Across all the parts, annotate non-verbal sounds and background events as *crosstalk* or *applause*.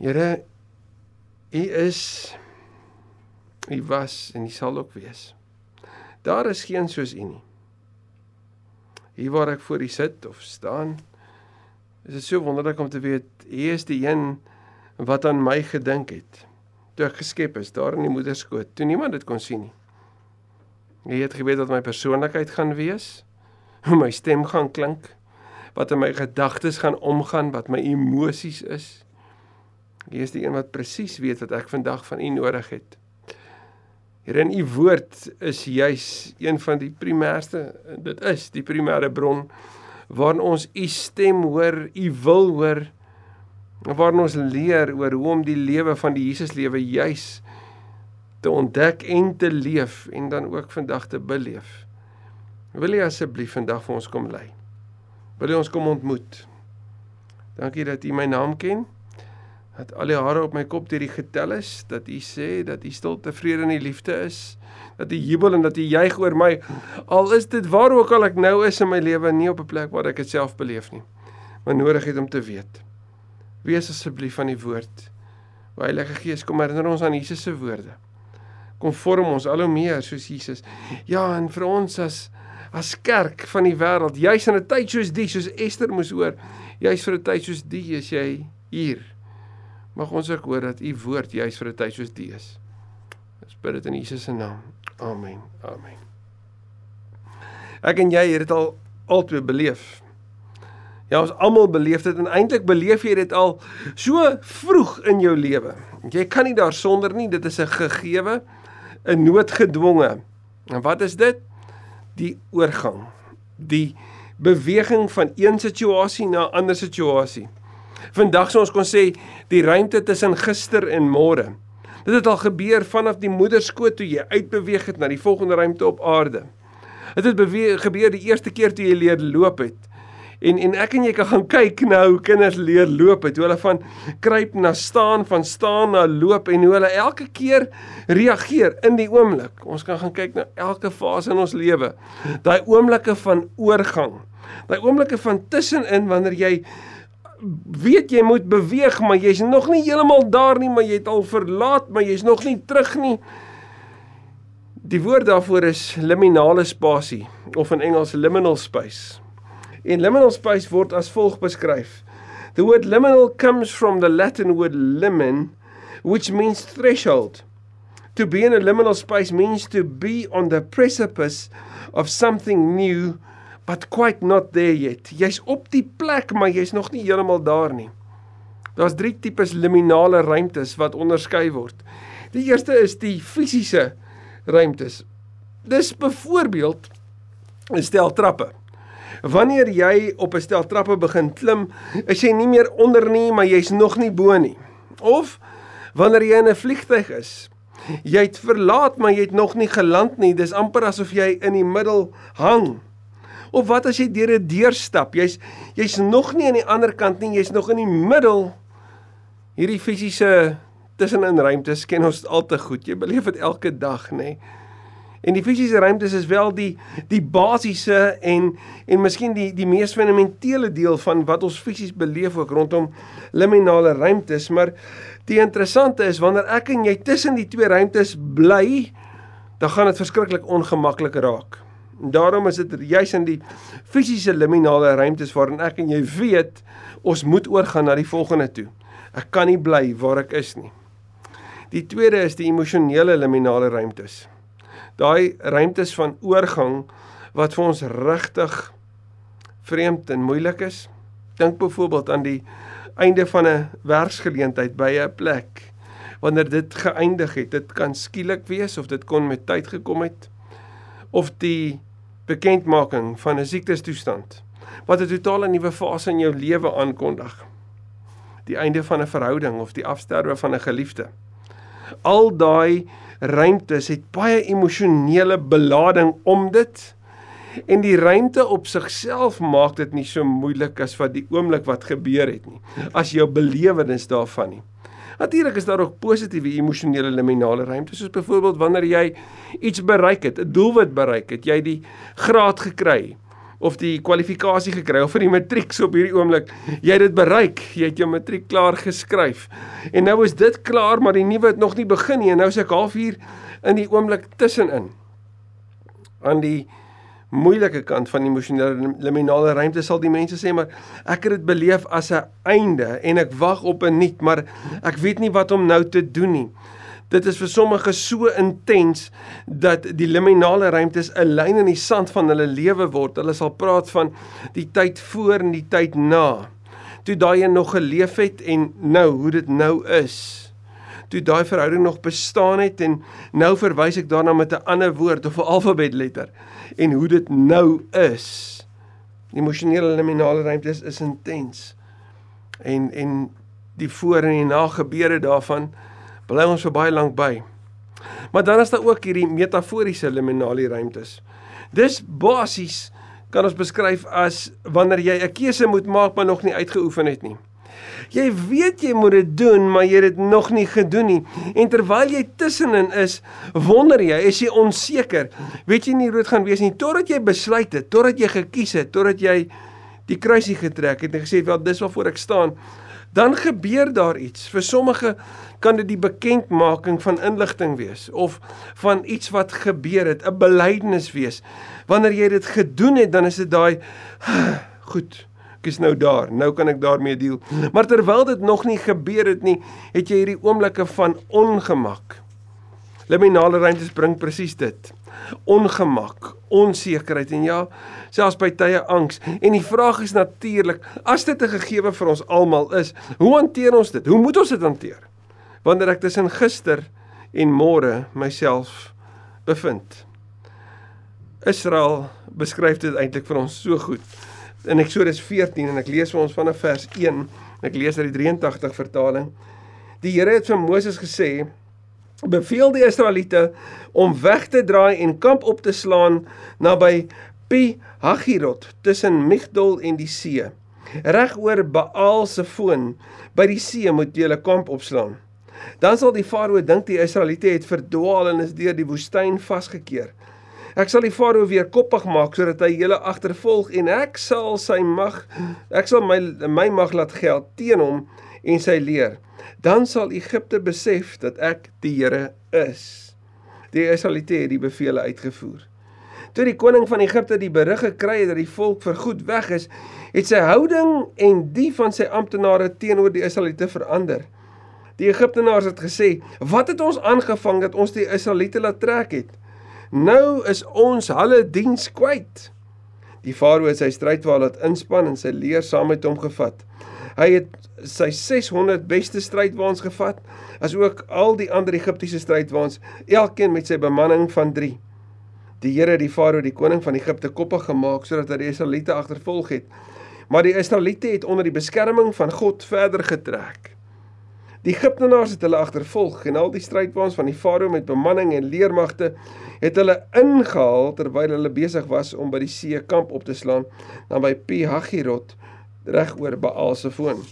Here, U is U was en U sal ook wees. Daar is geen soos U nie. Hier waar ek voor U sit of staan, is dit so wonderlik om te weet U is die een wat aan my gedink het toe ek geskep is daar in die moederskoot, toe niemand dit kon sien nie. Jy het geweet wat my persoonlikheid gaan wees, *laughs* hoe my stem gaan klink, wat in my gedagtes gaan omgaan, wat my emosies is. Jy is die een wat presies weet wat ek vandag van U nodig het. Here in U woord is juis een van die primêrste dit is die primêre bron waarin ons U stem hoor, U wil hoor waarin ons leer oor hoe om die lewe van die Jesus lewe juis te ontdek en te leef en dan ook vandag te beleef. Wil jy asseblief vandag vir ons kom lei? Wil jy ons kom ontmoet? Dankie dat U my naam ken. Dat al die hare op my kop deur die getel is, dat U sê dat U stil tevrede in die liefde is, dat U jubel en dat U juig oor my. Al is dit waar ook al ek nou is in my lewe, nie op 'n plek waar ek dit self beleef nie, maar nodig het om te weet. Wees asseblief van die woord. O Heilige Gees, kom herinner ons aan Jesus se woorde. Kom vorm ons al hoe meer soos Jesus. Ja, en vir ons as as kerk van die wêreld, juis in 'n tyd soos die, soos Ester moes hoor, juis vir 'n tyd soos die is jy hier. Mag ons ook hoor dat u woord juis vir 'n tyd soos die is. Ons bid dit in Jesus se naam. Amen. Amen. Ek en jy het dit al altyd beleef. Ja, ons almal beleef dit en eintlik beleef jy dit al so vroeg in jou lewe. Jy kan nie daarsonder nie, dit is 'n gegewe, 'n noodgedwonge. En wat is dit? Die oorgang. Die beweging van een situasie na 'n ander situasie. Vandag sou ons kon sê die ruimte tussen gister en môre. Dit het al gebeur vanaf die moederskoot toe jy uitbeweeg het na die volgende ruimte op aarde. Dit het beweeg, gebeur die eerste keer toe jy leer loop het. En en ek en jy kan gaan kyk na hoe kinders leer loop, het, hoe hulle van kruip na staan, van staan na loop en hoe hulle elke keer reageer in die oomblik. Ons kan gaan kyk na elke fase in ons lewe. Daai oomblikke van oorgang. Daai oomblikke van tussenin wanneer jy weet jy moet beweeg, maar jy's nog nie heeltemal daar nie, maar jy het al verlaat, maar jy's nog nie terug nie. Die woord daarvoor is liminale spasie of in Engels liminal space. En liminal space word as volg beskryf. The word liminal comes from the Latin word limen, which means threshold. To be in a liminal space means to be on the precipice of something new but quite not there yet. Jy's op die plek, maar jy's nog nie heeltemal daar nie. Daar's drie tipes liminale ruimtes wat onderskei word. Die eerste is die fisiese ruimtes. Dis byvoorbeeld 'n stel trappe. Wanneer jy op 'n stel trappe begin klim, is jy nie meer onder nie, maar jy's nog nie bo nie. Of wanneer jy in 'n vliegtyg is, jy het verlaat, maar jy het nog nie geland nie. Dis amper asof jy in die middel hang. Of wat as jy deur 'n deur stap? Jy's jy's nog nie aan die ander kant nie, jy's nog in die middel. Hierdie fisiese tussenin ruimtes ken ons al te goed. Jy beleef dit elke dag, nê? Nee. En die fisiese ruimtes is wel die die basiese en en miskien die die mees fundamentele deel van wat ons fisies beleef ook rondom liminale ruimtes, maar die interessante is wanneer ek en jy tussen die twee ruimtes bly, dan gaan dit verskriklik ongemaklik raak. En daarom is dit juis in die fisiese liminale ruimtes waarin ek en jy weet ons moet oorgaan na die volgende toe. Ek kan nie bly waar ek is nie. Die tweede is die emosionele liminale ruimtes daai ruimtes van oorgang wat vir ons regtig vreemd en moeilik is. Dink byvoorbeeld aan die einde van 'n werksgeleentheid by 'n plek. Wanneer dit geëindig het, dit kan skielik wees of dit kon met tyd gekom het of die bekendmaking van 'n siektestoestand wat 'n totale nuwe fase in jou lewe aankondig. Die einde van 'n verhouding of die afsterwe van 'n geliefde. Al daai ruimtes het baie emosionele belading om dit. En die ruimte op sigself maak dit nie so moeilik as wat die oomblik wat gebeur het nie. As jou belewenis daarvan nie. Natuurlik is daar ook positiewe emosionele liminale ruimtes soos byvoorbeeld wanneer jy iets bereik het, 'n doelwit bereik het, jy die graad gekry. of die kwalifikasie gekry of vir die matriek op hierdie oomblik. Jy het dit bereik. Jy het jou matriek klaar geskryf. En nou is dit klaar, maar die nuwe het nog nie begin nie. En nou is ek halfuur in die oomblik tussenin. Aan die moeilike kant van emosionele liminale ruimte sal die mense sê maar ek het dit beleef as 'n einde en ek wag op 'n nuut, maar ek weet nie wat om nou te doen nie. Dit is vir sommige so intens dat die liminale ruimtes 'n lyn in die sand van hulle lewe word. Hulle sal praat van die tyd voor en die tyd na. Toe daai een nog geleef het en nou hoe dit nou is. Toe daai verhouding nog bestaan het en nou verwys ek daarna met 'n ander woord of 'n alfabetletter en hoe dit nou is. Die emosionele liminale ruimtes is, intens. En en die voor en die na gebeure daarvan bly ons vir baie lank by. Maar dan is daar ook hierdie metaforiese liminale ruimtes. Dis basies kan ons beskryf as wanneer jy 'n keuse moet maak maar nog nie uitgeoefen het nie. Jy weet jy moet dit doen, maar jy het dit nog nie gedoen nie. En terwyl jy tussenin is, wonder jy, is jy onseker. Weet jy nie hoe dit gaan wees nie totdat jy besluit het, totdat jy gekies het, totdat jy die kruisie getrek het en gesê, "Wel, dis waarvoor ek staan." Dan gebeur daar iets. Vir sommige kan dit die bekendmaking van inligting wees of van iets wat gebeur het, 'n belydenis wees. Wanneer jy dit gedoen het, dan is dit daai goed. Ek is nou daar. Nou kan ek daarmee deel. Maar terwyl dit nog nie gebeur het nie, het jy hierdie oomblikke van ongemak. Liminale ruimtes bring presies dit. Ongemak, onsekerheid en ja, selfs by tye angs. En die vraag is natuurlik, as dit 'n gegewe vir ons almal is, hoe hanteer ons dit? Hoe moet ons dit hanteer? wanneer ek tussen gister en môre myself bevind. Israel beskryf dit eintlik vir ons so goed. In Eksodus 14 en ek lees vir ons vanaf vers 1. Ek lees uit die 83 vertaling. Die Here het vir Moses gesê: "Beveel die Israeliete om weg te draai en kamp op te slaan naby Pi Hagirot tussen Migdol en die see. Reg oor Baal se foon by die see moet 'n kamp opslaan." Dan sal die farao dink die Israeliete het verdwaal en is deur die woestyn vasgekeer. Ek sal die farao weer koppig maak sodat hy hulle agtervolg en ek sal sy mag ek sal my my mag laat geld teen hom en sy leer. Dan sal Egipte besef dat ek die Here is. Die Israeliete het die beveel uitgevoer. Toe die koning van Egipte die berig gekry het dat die volk vergoed weg is, het sy houding en die van sy amptenare teenoor die Israeliete verander. Die Egiptenaars het gesê, "Wat het ons aangevang dat ons die Israeliete laat trek het? Nou is ons hulle diens kwyt." Die farao het sy strydwaal laat inspann en sy leer saam met hom gevat. Hy het sy 600 beste strydwaans gevat, asook al die ander Egiptiese strydwaans, elkeen met sy bemanning van 3. Die Here het die farao die koning van Egipte koppig gemaak sodat hy die Israeliete agtervolg het. Maar die Israeliete het onder die beskerming van God verder getrek. Die Egiptenaars het hulle agtervolg en al die strydwaans van die farao met bemanning en leermagte het hulle ingehaal terwyl hulle besig was om by die see kamp op te slaan naby Pi Hagirot reg oor Baal se foon.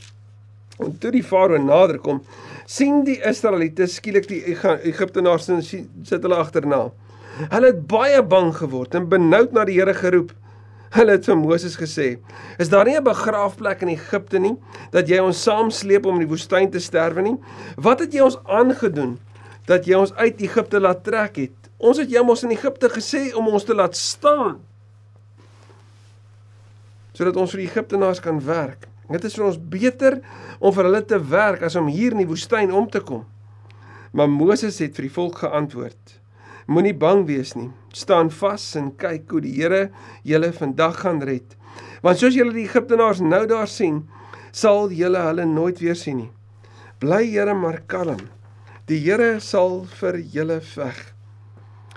En toe die farao nader kom, sien die Israeliete skielik die Egiptenaars sit hulle agterna. Hulle het baie bang geword en benoud na die Here geroep. Hulle het vir Moses gesê: "Is daar nie 'n begraafplek in Egipte nie dat jy ons saamsleep om in die woestyn te sterwe nie? Wat het jy ons aangedoen dat jy ons uit Egipte laat trek het? Ons het jou mos in Egipte gesê om ons te laat staan sodat ons vir die Egiptenaars kan werk. Dit is vir ons beter om vir hulle te werk as om hier in die woestyn om te kom." Maar Moses het vir die volk geantwoord: Moenie bang wees nie. Staan vas en kyk hoe die Here julle vandag gaan red. Want soos julle die Egiptenaars nou daar sien, sal julle hulle nooit weer sien nie. Bly Here maar kalm. Die Here sal vir julle veg.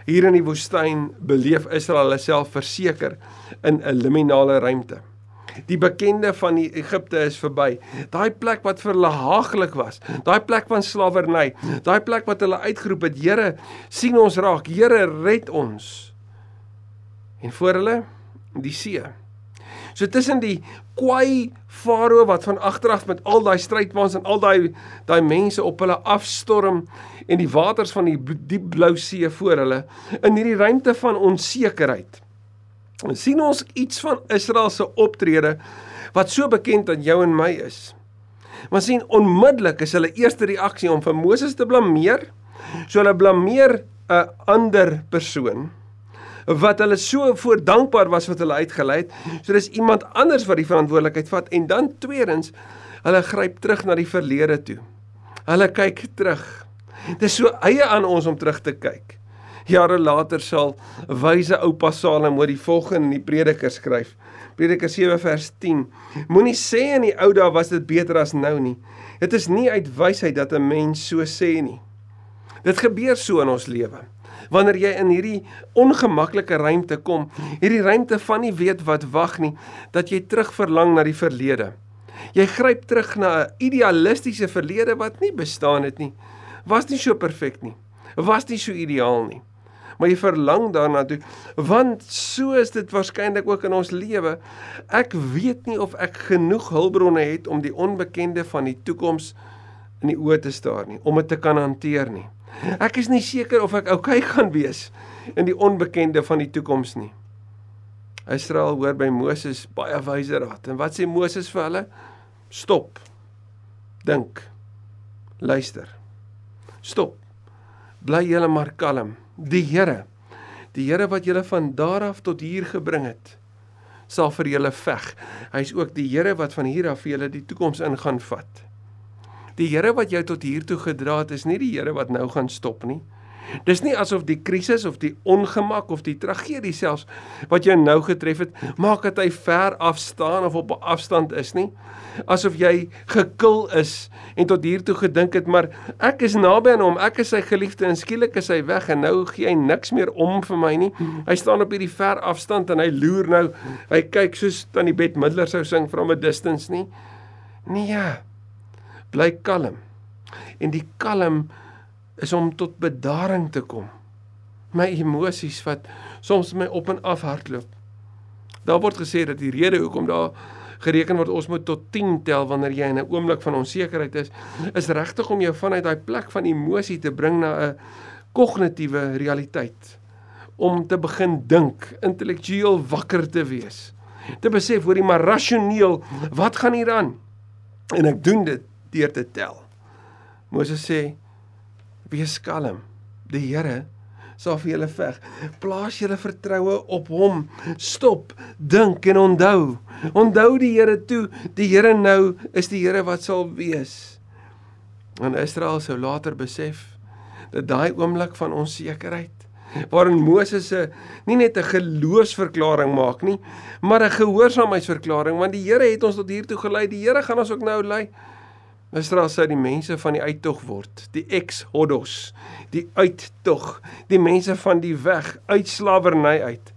Hier in die woestyn beleef Israel hulle self verseker in 'n liminale ruimte. Die bekende van die Egipte is verby. Daai plek wat vir hulle haaglik was, daai plek van slawerny, daai plek wat hulle uitgeroep het, Here, sien ons raak, Here, red ons. En voor hulle die see. So tussen die kwai farao wat van agteraf met al daai strydwaans en al daai daai mense op hulle afstorm en die waters van die diep blou see voor hulle in hierdie ruimte van onsekerheid sien ons iets van Israel se optrede wat so bekend aan jou en my is. Maar sien onmiddellik is hulle eerste reaksie om vir Moses te blameer. So hulle blameer 'n ander persoon wat hulle so voor dankbaar was wat hulle uitgelei het. So dis iemand anders wat die verantwoordelikheid vat en dan tweedens hulle gryp terug na die verlede toe. Hulle kyk terug. Dis so eie aan ons om terug te kyk. Jare later sal wyse oupa Salomo die volgende in die Prediker skryf. Prediker 7 vers 10. Moenie sê in die ou dae was dit beter as nou nie. Dit is nie uit wysheid dat 'n mens so sê nie. Dit gebeur so in ons lewe. Wanneer jy in hierdie ongemaklike ruimte kom, hierdie ruimte van nie weet wat wag nie, dat jy terug verlang na die verlede. Jy gryp terug na 'n idealistiese verlede wat nie bestaan het nie. Was nie so perfek nie. Was nie so ideaal nie. Maar jy verlang daarna toe want so is dit waarskynlik ook in ons lewe. Ek weet nie of ek genoeg hulpbronne het om die onbekende van die toekoms in die oë te staar nie, om dit te kan hanteer nie. Ek is nie seker of ek oukei okay *laughs* gaan wees in die onbekende van die toekoms nie. Israel hoor by Moses baie wyse raad. En wat sê Moses vir hulle? Stop. Dink. Luister. Stop. Bly julle maar kalm. Die Here, die Here wat julle van daar af tot hier gebring het, sal vir julle veg. Hy's ook die Here wat van hier af vir julle die toekoms in gaan vat. Die Here wat jou tot hier toe gedra het, is nie die Here wat nou gaan stop nie. Dis nie asof die krisis of die ongemak of die tragedie selfs wat jou nou getref het, maak dat hy ver af staan of op 'n afstand is nie. Asof jy gekil is en tot hier toe gedink het, maar ek is naby aan hom, ek is sy geliefde en skielik is hy weg en nou gee hy niks meer om vir my nie. Hy staan op hierdie ver afstand en hy loer nou. Hy kyk soos aan die bed middler sou sing from a distance nie. Nee. Bly kalm. En die kalm is om tot bedaring te kom. My emosies wat soms my op en af hardloop. Daar word gesê dat die rede hoekom daar gereken word ons moet tot 10 tel wanneer jy in 'n oomblik van onsekerheid is, is regtig om jou vanuit daai plek van emosie te bring na 'n kognitiewe realiteit om te begin dink, intellektueel wakker te wees. Te besef hoorie maar rasioneel, wat gaan hier aan? En ek doen dit deur te tel. Moses sê Wees kalm. Die Here sal vir julle veg. Plaas julle vertroue op hom. Stop, dink en onthou. Onthou die Here toe. Die Here nou is die Here wat sal wees. En Israel sou later besef dat daai oomblik van onsekerheid waarin Moses se nie net 'n geloofsverklaring maak nie, maar 'n gehoorsaamheidsverklaring want die Here het ons tot hier toe gelei. Die Here gaan ons ook nou lei. Israel sou die mense van die uittog word, die exodus, die uittog, die mense van die weg uit slawerny uit.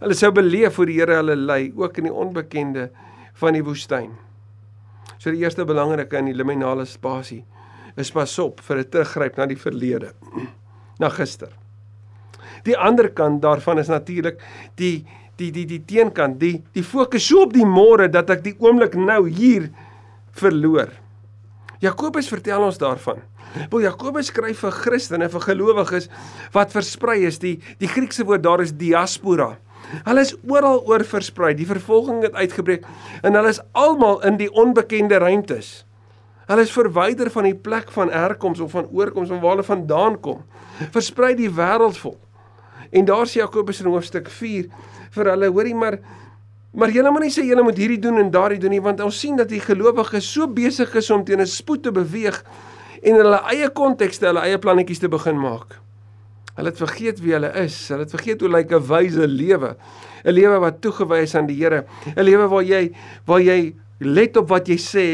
Hulle sou beleef hoe die Here hulle lei ook in die onbekende van die woestyn. So die eerste belangrike in die liminale spasie is pas op vir 'n teruggryp na die verlede, *clears throat* na gister. Die ander kant daarvan is natuurlik die die die die teenkant, die die fokus so op die môre dat ek die oomblik nou hier verloor. Jakobus vertel ons daarvan. Bo Jakobus skryf vir Christene, vir gelowiges wat versprei is. Die die Griekse woord daar is diaspora. Hulle is oral oor versprei. Die vervolging het uitgebreek en hulle is almal in die onbekende ruimtes. Hulle is verwyder van die plek van herkoms of van oorkoms of waar hulle vandaan kom. Versprei die wêreld vol. En daar sê Jakobus in hoofstuk 4 vir hulle, hoorie maar Maar julle moet nie sê julle moet hierdie doen en daardie doen nie want ons sien dat die gelowiges so besig is om teen 'n spoed te beweeg en hulle eie kontekste, hulle eie plannetjies te begin maak. Hulle het vergeet wie hulle is. Hulle het vergeet hoe lyk 'n wyse lewe. 'n Lewe wat toegewy is aan die Here. 'n Lewe waar jy waar jy let op wat jy sê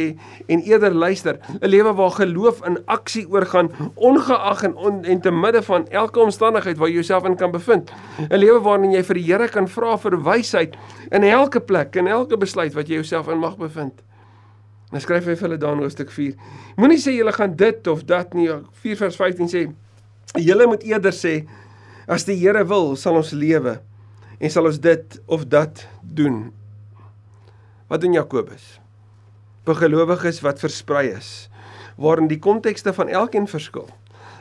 en eerder luister. 'n Lewe waar geloof in aksie oorgaan ongeag en on, en te midde van elke omstandigheid waar jy jouself in kan bevind. 'n Lewe waarin jy vir die Here kan vra vir wysheid in elke plek en elke besluit wat jy jouself in mag bevind. Dan skryf hy vir hulle dan hoofstuk 4. Moenie sê julle gaan dit of dat nie. 4 vers 15 sê julle moet eerder sê as die Here wil, sal ons lewe en sal ons dit of dat doen. Wat doen Jakobus? Vir gelowiges wat versprei is, waarin die kontekste van elkeen verskil,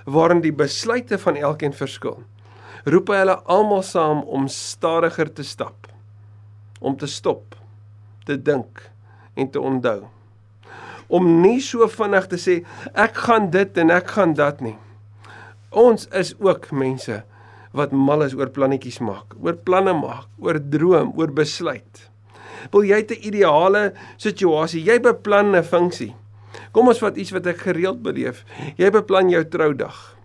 waarin die besluite van elkeen verskil, roep hy hulle almal saam om stadiger te stap. om te stop, te dink en te onthou. Om nie so vinnig te sê ek gaan dit en ek gaan dat nie. Ons is ook mense wat mal is oor plannetjies maak, oor planne maak, oor droom, oor besluit. Wil jy 'n ideale situasie, jy beplan 'n funksie. Kom ons vat iets wat ek gereeld beleef. Jy beplan jou troudag.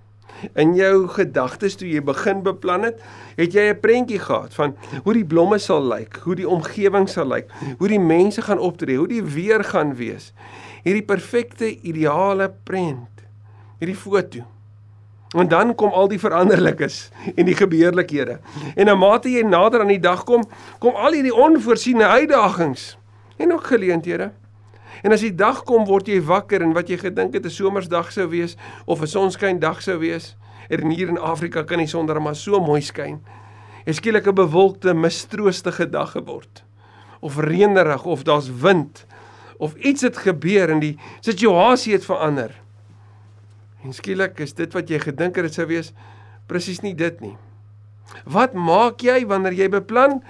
In jou gedagtes toe jy begin beplan het, het jy 'n prentjie gehad van hoe die blomme sal lyk, hoe die omgewing sal lyk, hoe die mense gaan optree, hoe die weer gaan wees. Hierdie perfekte ideale prent. Hierdie foto. En dan kom al die veranderlikes en die gebeurlikhede. En na mate jy nader aan die dag kom, kom al hierdie onvoorsiene uitdagings en ook geleenthede. En as die dag kom, word jy wakker en wat jy gedink het 'n somersdag sou wees of 'n sonskyn dag sou wees, en hier in Afrika kan die son dan maar so mooi skyn. Het skielik 'n bewolkte, mistroostige dag geword. Of reënerig of daar's wind of iets het gebeur en die situasie het verander. En skielik is dit wat jy gedink het dit sou wees presies nie dit nie. Wat maak jy wanneer jy beplan?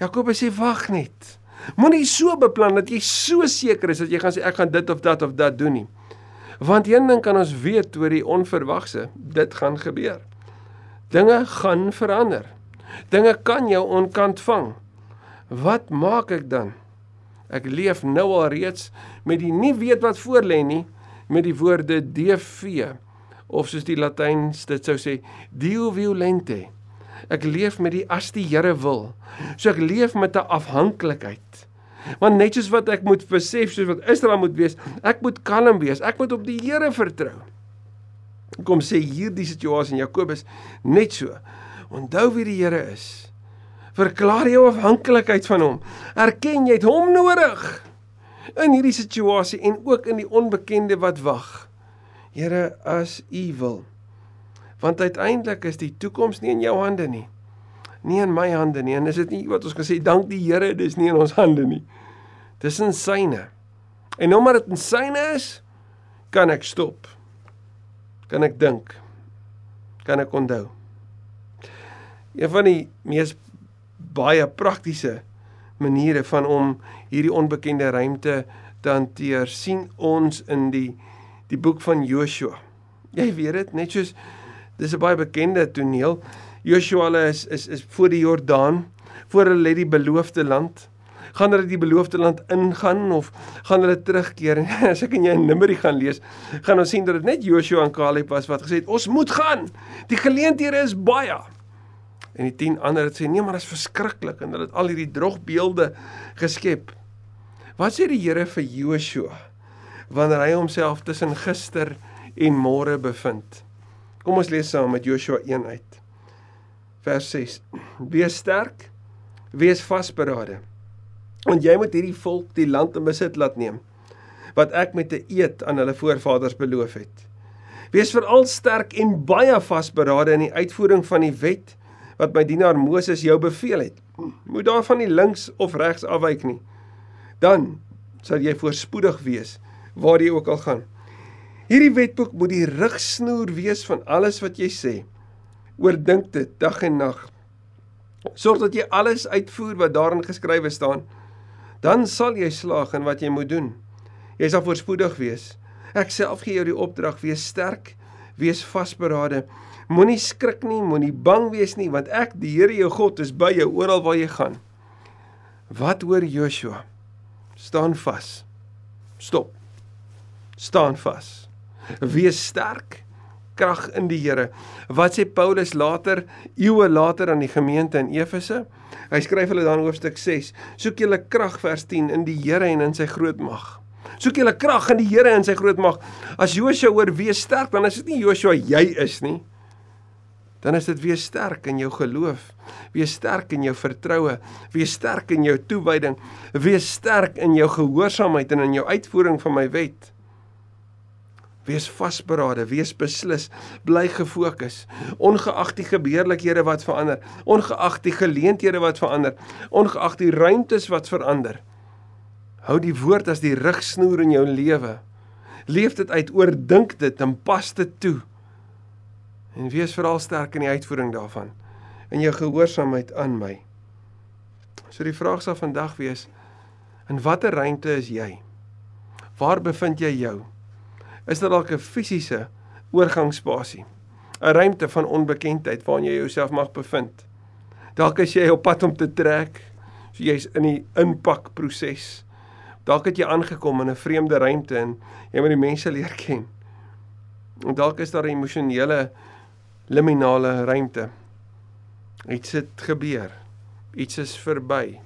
Jakobus sê wag net. Moenie so beplan dat jy so seker is dat jy gaan sê ek gaan dit of dat of dat doen nie. Want een ding kan ons weet oor die onverwagse, dit gaan gebeur. Dinge gaan verander. Dinge kan jou onkant vang. Wat maak ek dan? Ek leef nou al reeds met die nie weet wat voor lê nie met die woorde DV of soos die Latyns dit sou sê Dio violente Ek leef met die as die Here wil. So ek leef met 'n afhanklikheid. Want net soos wat ek moet besef soos wat Israel moet wees, ek moet kalm wees. Ek moet op die Here vertrou. Kom sê hierdie situasie in Jakobus net so. Onthou wie die Here is. Verklaar jou afhanklikheid van hom. Erken jy het hom nodig in hierdie situasie en ook in die onbekende wat wag. Here, as U wil want uiteindelik is die toekoms nie in jou hande nie. Nie in my hande nie. En is dit nie wat ons gesê dank die Here, dis nie in ons hande nie. Dis in syne. En omdat dit in syne is, kan ek stop. Kan ek dink. Kan ek onthou. Een van die mees baie praktiese maniere van om hierdie onbekende ruimte te hanteer, sien ons in die die boek van Joshua. Jy weet dit, net soos Dis 'n baie bekende toneel. Joshua is is is voor die Jordaan, voor hulle lê die beloofde land. Gaan hulle die beloofde land ingaan of gaan hulle terugkeer? *laughs* As ek en jy in Numeri gaan lees, gaan ons sien dat dit net Joshua en Caleb was wat gesê het ons moet gaan. Die geleenthede is baie. En die 10 ander het sê nee, maar dit is verskriklik en hulle het al hierdie drogbeelde geskep. Wat sê die Here vir Joshua wanneer hy homself tussen gister en môre bevind? Kom ons lees saam met Joshua 1 uit. Vers 6. Wees sterk, wees vasberade. Want jy moet hierdie volk die land in besit laat neem wat ek met 'n eed aan hulle voorvaders beloof het. Wees veral sterk en baie vasberade in die uitvoering van die wet wat my dienaar Moses jou beveel het. Moet daarvan nie links of regs afwyk nie. Dan sal jy voorspoedig wees waar jy ook al gaan. Hierdie wetboek moet die rigsnoer wees van alles wat jy sê. Oordink dit dag en nag. Sorg dat jy alles uitvoer wat daarin geskrywe staan. Dan sal jy slaag in wat jy moet doen. Jy sal voorspoedig wees. Ek self gee jou die opdrag: wees sterk, wees vasberade. Moenie skrik nie, moenie bang wees nie, want ek, die Here jou God, is by jou oral waar jy gaan. Wat hoor Joshua? Staan vas. Stop. Staan vas. Wees sterk, krag in die Here. Wat sê Paulus later, eeue later aan die gemeente in Efese? Hy skryf hulle dan hoofstuk 6. Soek julle krag vers 10 in die Here en in sy groot mag. Soek julle krag in die Here en sy groot mag. As Joshua oor wees sterk, dan is dit nie Joshua jy is nie. Dan is dit wees sterk in jou geloof, wees sterk in jou vertroue, wees sterk in jou toewyding, wees sterk in jou gehoorsaamheid en in jou uitvoering van my wet. Wees vasberade, wees beslis, bly gefokus. Ongeag die gebeurlikhede wat verander, ongeag die geleenthede wat verander, ongeag die ruimtes wat verander. Hou die woord as die rigsnoer in jou lewe. Leef dit uit, oordink dit en pas dit toe. En wees veral sterk in die uitvoering daarvan in jou gehoorsaamheid aan my. So die vraag sal vandag wees: In watter ruimte is jy? Waar bevind jy jou? Is dit dalk 'n fisiese oorgangsspasie? 'n Ruimte van onbekendheid waarin jy jouself mag bevind? Dalk is jy op pad om te trek. So jy's in die inpakproses. Dalk het jy aangekom in 'n vreemde ruimte en jy moet die mense leer ken. En dalk is daar 'n emosionele liminale ruimte. Iets het gebeur. Iets is verby.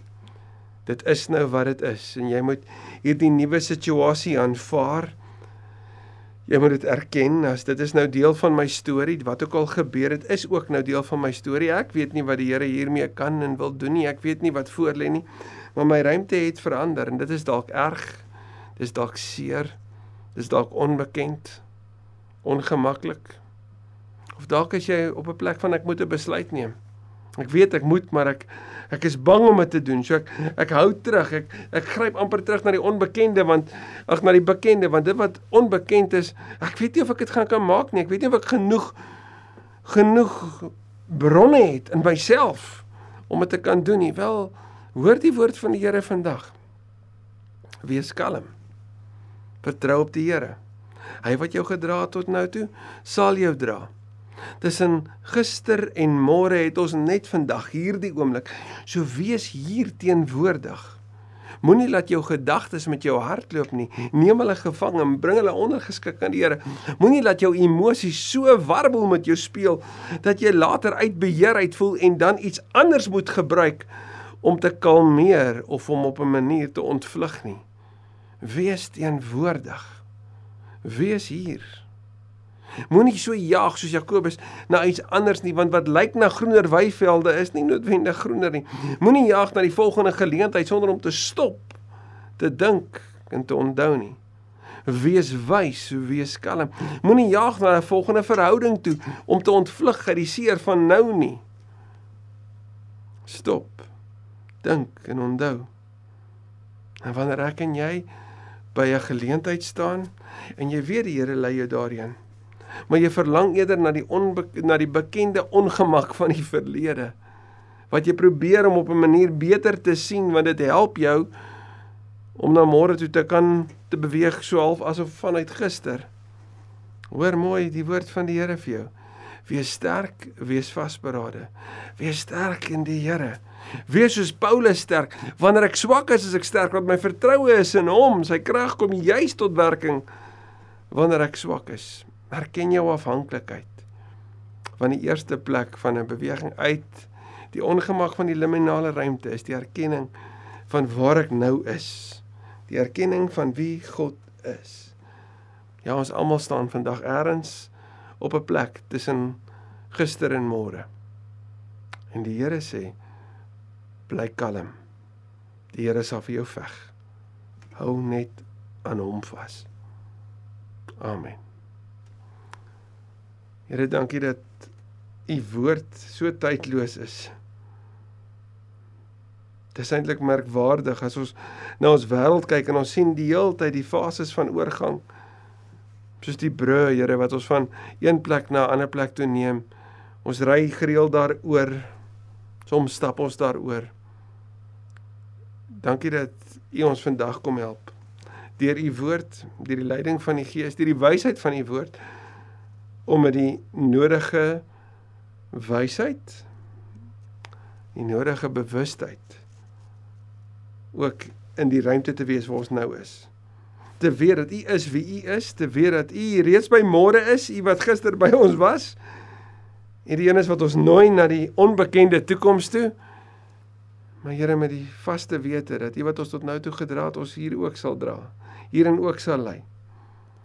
Dit is nou wat dit is en jy moet hierdie nuwe situasie aanvaar. Jy moet dit erken as dit is nou deel van my storie. Wat ook al gebeur het, is ook nou deel van my storie. Ek weet nie wat die Here hiermee kan en wil doen nie. Ek weet nie wat voor lê nie. Maar my ruimte het verander en dit is dalk erg. Dis dalk seer. Dis dalk onbekend. Ongemaklik. Of dalk is jy op 'n plek van ek moet 'n besluit neem. Ek weet ek moet, maar ek ek is bang om dit te doen. So ek ek hou terug. Ek ek gryp amper terug na die onbekende want ag na die bekende want dit wat onbekend is, ek weet nie of ek dit gaan kan maak nie. Ek weet nie of ek genoeg genoeg bronne het in myself om dit te kan doen nie. Wel, hoor die woord van die Here vandag. Wees kalm. Vertrou op die Here. Hy wat jou gedra het tot nou toe, sal jou dra. Tussen gister en môre het ons net vandag hierdie oomblik. So wees hier teenwoordig. Moenie laat jou gedagtes met jou hardloop nie. Neem hulle gevang en bring hulle ondergeskik aan die Here. Moenie laat jou emosies so warbel met jou speel dat jy later uit beheer uit voel en dan iets anders moet gebruik om te kalmeer of om op 'n manier te ontvlug nie. Wees teenwoordig. Wees hier. Moenie so jaag soos Jakobus na iets anders nie, want wat lyk na groener weivelde is nie noodwendig groener nie. Moenie jaag na die volgende geleentheid sonder om te stop, te dink en te onthou nie. Wees wys, wees kalm. Moenie jaag na 'n volgende verhouding toe om te ontvlug uit die seer van nou nie. Stop. Dink en onthou. En wanneer ek en jy by 'n geleentheid staan en jy weet die Here lei jou daarheen, maar jy verlang eerder na die na die bekende ongemak van die verlede wat jy probeer om op 'n manier beter te sien want dit help jou om na môre toe te kan te beweeg so half asof vanuit gister hoor mooi die woord van die Here vir jou wees sterk wees vasberade wees sterk in die Here Wees soos Paulus sterk. Wanneer ek swak is, is ek sterk want my vertroue is in hom. Sy krag kom juis tot werking wanneer ek swak is. Erken jou afhanklikheid van die eerste plek van 'n beweging uit die ongemak van die liminale ruimte is die erkenning van waar ek nou is. Die erkenning van wie God is. Ja, ons almal staan vandag eers op 'n plek tussen gister en môre. En die Here sê: Bly kalm. Die Here sal vir jou veg. Hou net aan hom vas. Amen. Here, dankie dat u woord so tydloos is. Dit is eintlik merkwaardig as ons na ons wêreld kyk en ons sien die hele tyd die fases van oorgang. Soos die brûe, Here, wat ons van een plek na 'n ander plek toe neem. Ons ry gereeld daaroor. Soms stap ons daaroor. Dankie dat u ons vandag kom help. Deur u woord, deur die leiding van die Gees, deur die wysheid van u woord om met die nodige wysheid die nodige bewustheid ook in die ruimte te wees waar ons nou is. Te weet dat U is wie U is, te weet dat U reeds by môre is, U wat gister by ons was. En die een is wat ons nooi na die onbekende toekoms toe. Maar Here met die vaste wete dat U wat ons tot nou toe gedra het, ons hier ook sal dra. Hierin ook sal lei.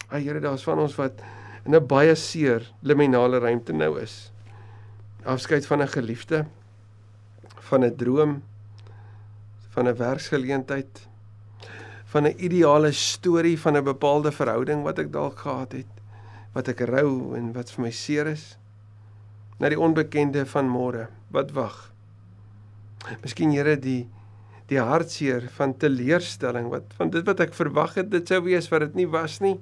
Ag Here, daar's van ons wat in 'n baie seer liminale ruimte nou is. Afskeid van 'n geliefde, van 'n droom, van 'n werksgeleentheid, van 'n ideale storie van 'n bepaalde verhouding wat ek dalk gehad het, wat ek rou en wat vir my seer is. Na die onbekende van môre, wat wag. Miskien Here die die hartseer van teleurstelling wat van dit wat ek verwag het dit sou wees wat dit nie was nie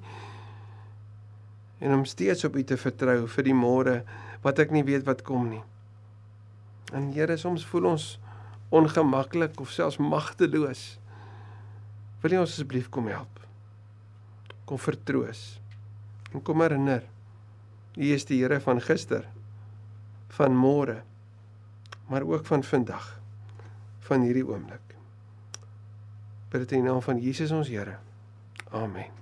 en om steeds op U te vertrou vir die môre wat ek nie weet wat kom nie. En Here, soms voel ons ongemaklik of selfs magteloos. Wil U ons asseblief kom help? Kom vertroos. En kom herinner. U is die Here van gister, van môre, maar ook van vandag, van hierdie oomblik. Bid dit in die naam van Jesus ons Here. Amen.